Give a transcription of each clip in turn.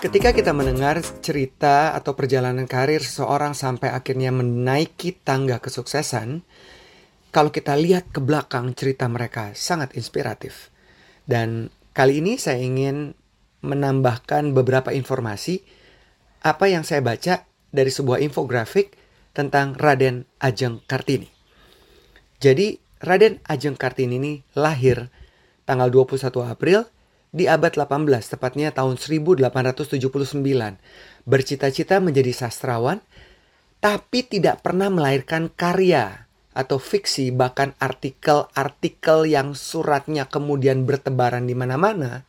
Ketika kita mendengar cerita atau perjalanan karir seseorang sampai akhirnya menaiki tangga kesuksesan, kalau kita lihat ke belakang cerita mereka sangat inspiratif. Dan kali ini saya ingin menambahkan beberapa informasi apa yang saya baca dari sebuah infografik tentang Raden Ajeng Kartini. Jadi Raden Ajeng Kartini ini lahir tanggal 21 April di abad 18, tepatnya tahun 1879. Bercita-cita menjadi sastrawan, tapi tidak pernah melahirkan karya atau fiksi, bahkan artikel-artikel yang suratnya kemudian bertebaran di mana-mana.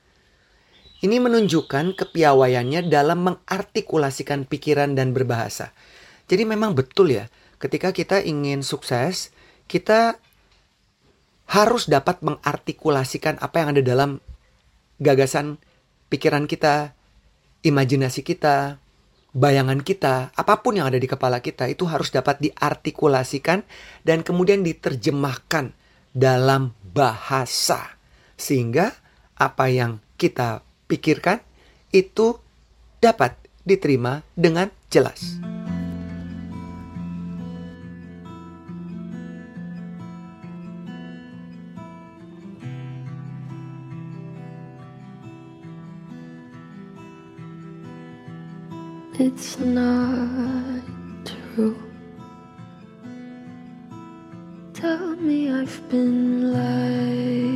Ini menunjukkan kepiawaiannya dalam mengartikulasikan pikiran dan berbahasa. Jadi memang betul ya, ketika kita ingin sukses, kita harus dapat mengartikulasikan apa yang ada dalam gagasan pikiran kita, imajinasi kita, bayangan kita, apa pun yang ada di kepala kita itu harus dapat diartikulasikan dan kemudian diterjemahkan dalam bahasa. Sehingga apa yang kita pikirkan itu dapat diterima dengan jelas. It's not true. Tell me I've been lied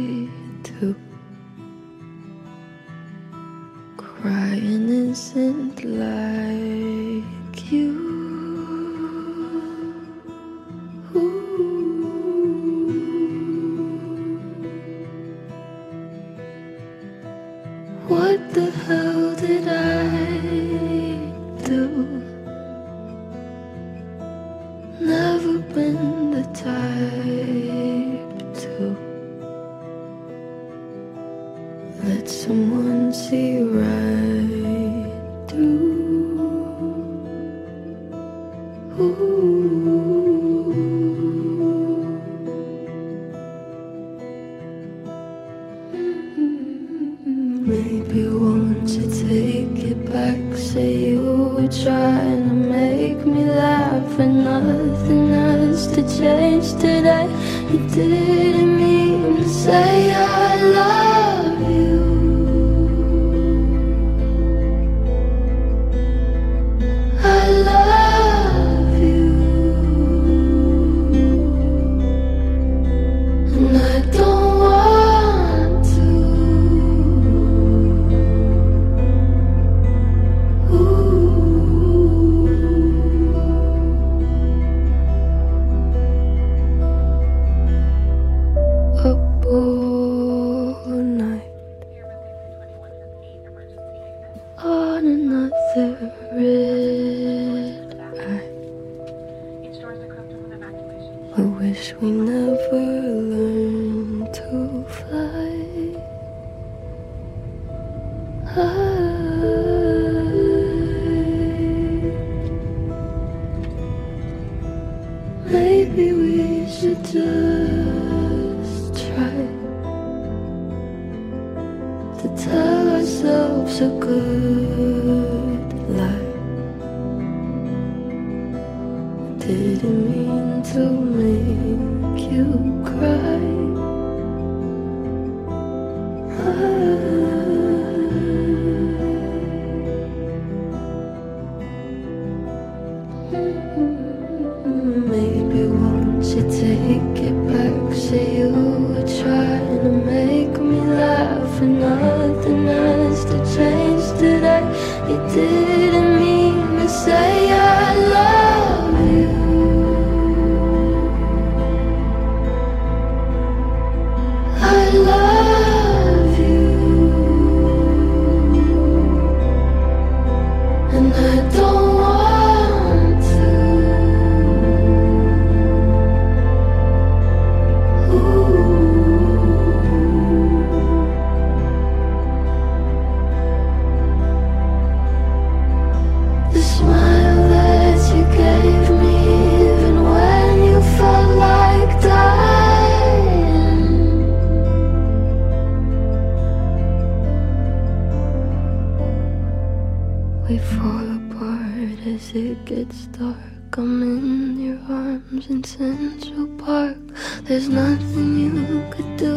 You didn't I wish we never learned to fly. Maybe Didn't mean to make you cry. Central Park. There's nothing you could do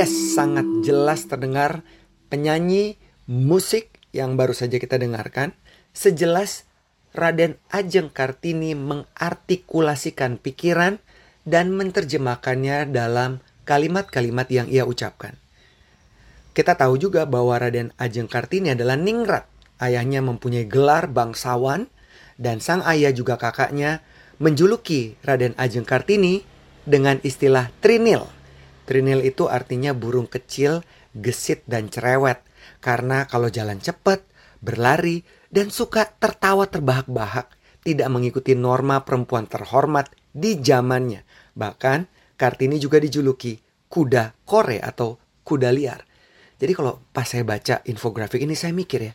Yes, sangat jelas terdengar penyanyi musik yang baru saja kita dengarkan. Sejelas Raden Ajeng Kartini mengartikulasikan pikiran dan menerjemahkannya dalam kalimat-kalimat yang ia ucapkan. Kita tahu juga bahwa Raden Ajeng Kartini adalah ningrat. Ayahnya mempunyai gelar bangsawan dan sang ayah juga kakaknya menjuluki Raden Ajeng Kartini dengan istilah Trinil. Trinil itu artinya burung kecil, gesit dan cerewet. Karena kalau jalan cepat, berlari, dan suka tertawa terbahak-bahak, tidak mengikuti norma perempuan terhormat di zamannya. Bahkan Kartini juga dijuluki kuda kore atau kuda liar. Jadi kalau pas saya baca infografik ini saya mikir ya,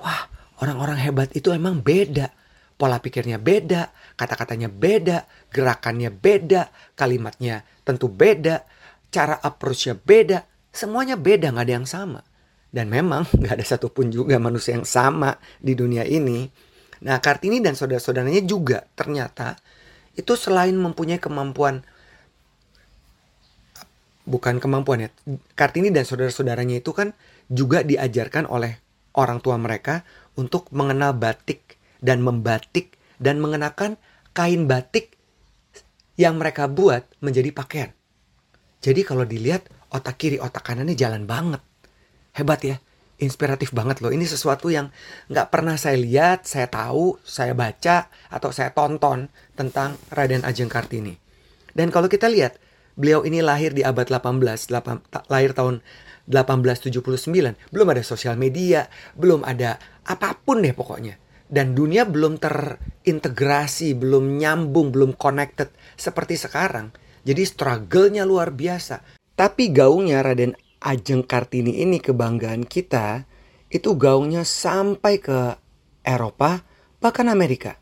wah orang-orang hebat itu emang beda. Pola pikirnya beda, kata-katanya beda, gerakannya beda, kalimatnya tentu beda, cara approach-nya beda, semuanya beda, nggak ada yang sama. Dan memang nggak ada satupun juga manusia yang sama di dunia ini. Nah Kartini dan saudara-saudaranya juga ternyata itu selain mempunyai kemampuan bukan kemampuan ya. Kartini dan saudara-saudaranya itu kan juga diajarkan oleh orang tua mereka untuk mengenal batik dan membatik dan mengenakan kain batik yang mereka buat menjadi pakaian. Jadi kalau dilihat otak kiri otak kanannya jalan banget. Hebat ya. Inspiratif banget loh. Ini sesuatu yang nggak pernah saya lihat, saya tahu, saya baca, atau saya tonton tentang Raden Ajeng Kartini. Dan kalau kita lihat, beliau ini lahir di abad 18, 8, lahir tahun 1879. Belum ada sosial media, belum ada apa pun deh pokoknya. Dan dunia belum terintegrasi, belum nyambung, belum connected seperti sekarang. Jadi struggle-nya luar biasa. Tapi gaungnya Raden Ajeng Kartini ini kebanggaan kita, itu gaungnya sampai ke Eropa, bahkan Amerika.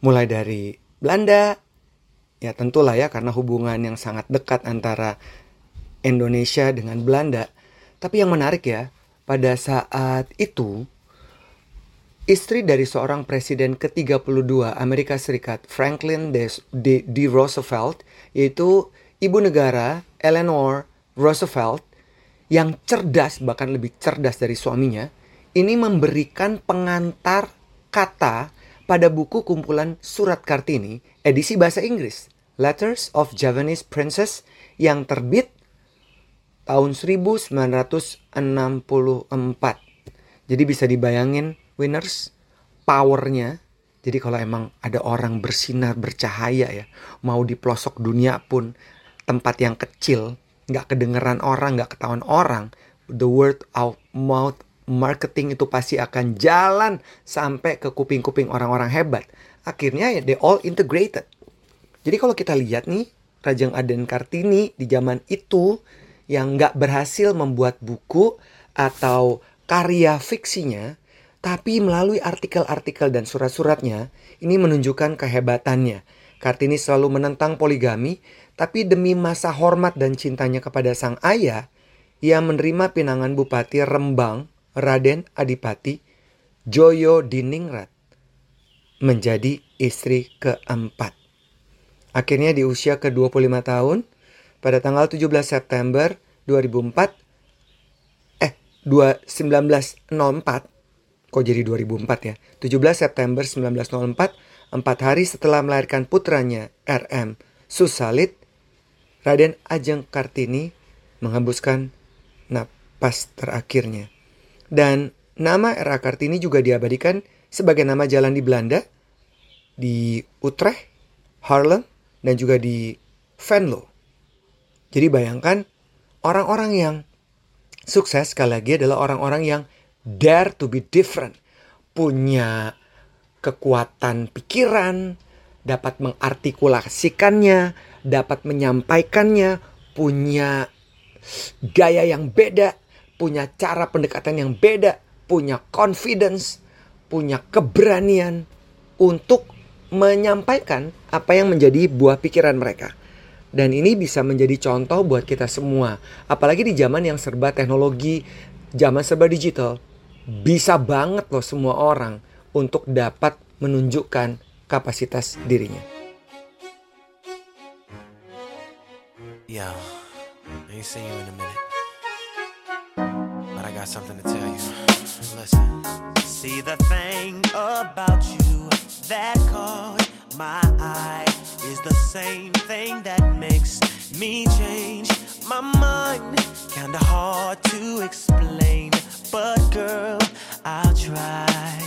Mulai dari Belanda, ya tentulah ya karena hubungan yang sangat dekat antara Indonesia dengan Belanda. Tapi yang menarik ya, pada saat itu istri dari seorang presiden ke-32 Amerika Serikat, Franklin D. D. D. Roosevelt, yaitu ibu negara Eleanor Roosevelt yang cerdas bahkan lebih cerdas dari suaminya, ini memberikan pengantar kata pada buku kumpulan surat Kartini edisi bahasa Inggris, Letters of Javanese Princess yang terbit tahun 1964. Jadi bisa dibayangin winners powernya. Jadi kalau emang ada orang bersinar bercahaya ya, mau di pelosok dunia pun tempat yang kecil, nggak kedengeran orang, nggak ketahuan orang, the word of mouth marketing itu pasti akan jalan sampai ke kuping-kuping orang-orang hebat. Akhirnya ya they all integrated. Jadi kalau kita lihat nih, Rajang Aden Kartini di zaman itu yang nggak berhasil membuat buku atau karya fiksinya, tapi melalui artikel-artikel dan surat-suratnya, ini menunjukkan kehebatannya. Kartini selalu menentang poligami, tapi demi masa hormat dan cintanya kepada sang ayah, ia menerima pinangan Bupati Rembang, Raden Adipati, Joyo Diningrat, menjadi istri keempat. Akhirnya di usia ke-25 tahun, pada tanggal 17 September 2004, eh, 2, 1904, kok jadi 2004 ya? 17 September 1904, empat hari setelah melahirkan putranya RM Susalit, Raden Ajeng Kartini menghembuskan napas terakhirnya. Dan nama R.A. Kartini juga diabadikan sebagai nama jalan di Belanda, di Utrecht, Harlem, dan juga di Venlo. Jadi bayangkan orang-orang yang sukses sekali lagi adalah orang-orang yang dare to be different. Punya kekuatan pikiran, dapat mengartikulasikannya, dapat menyampaikannya, punya gaya yang beda, punya cara pendekatan yang beda, punya confidence, punya keberanian untuk menyampaikan apa yang menjadi buah pikiran mereka. Dan ini bisa menjadi contoh buat kita semua. Apalagi di zaman yang serba teknologi, zaman serba digital. Bisa banget loh semua orang untuk dapat menunjukkan kapasitas dirinya. Yo, I ain't seen you in a minute. But I got something to tell you. Listen. See the thing about you that caught my eye is the same thing that makes me change my mind. Kinda hard to explain, but girl, I'll try.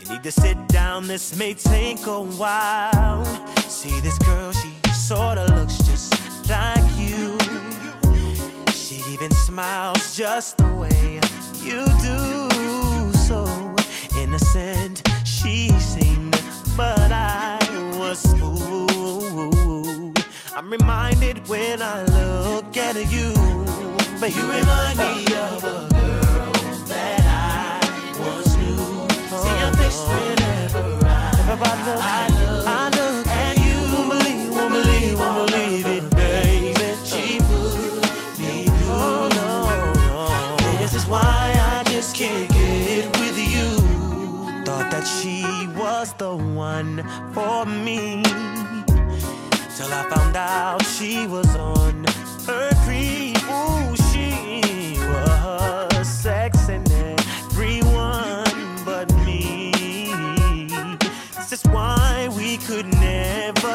You need to sit down, this may take a while. See this girl, she sorta looks just like you. She even smiles just the way you do. So innocent she seemed, but I was fooled. I'm reminded when I look at you, but you remind me of a I, I look, I look at you. Won't believe, won't believe, won't believe it, baby. She put me through. Oh, no, no. This is why I just can't get with you. Thought that she was the one for me. Till I found out she was on her creep.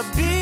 Never be.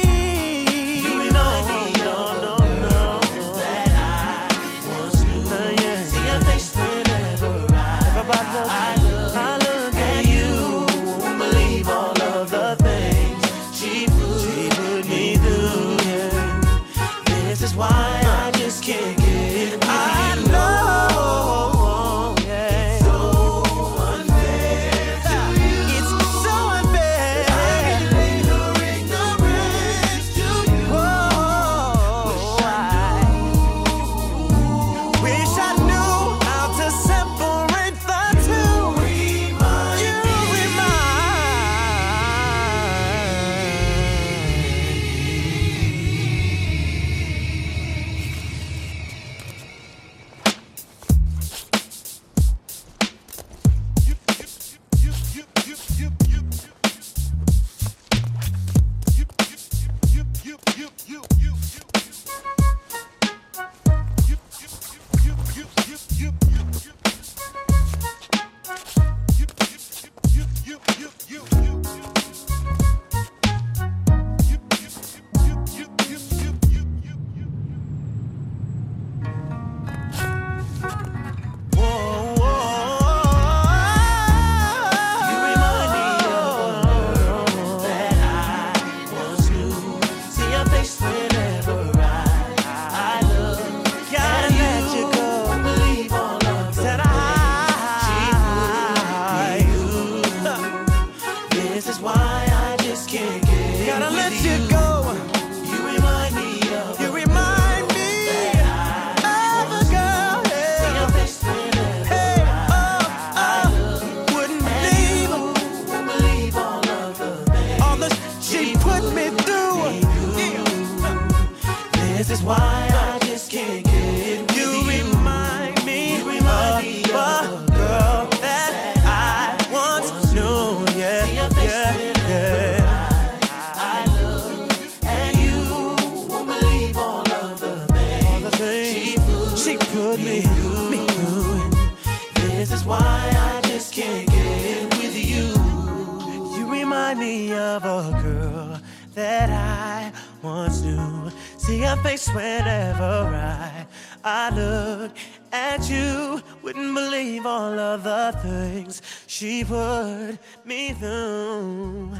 Face whenever I, I look at you. Wouldn't believe all of the things she put me through.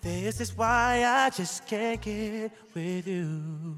This is why I just can't get with you.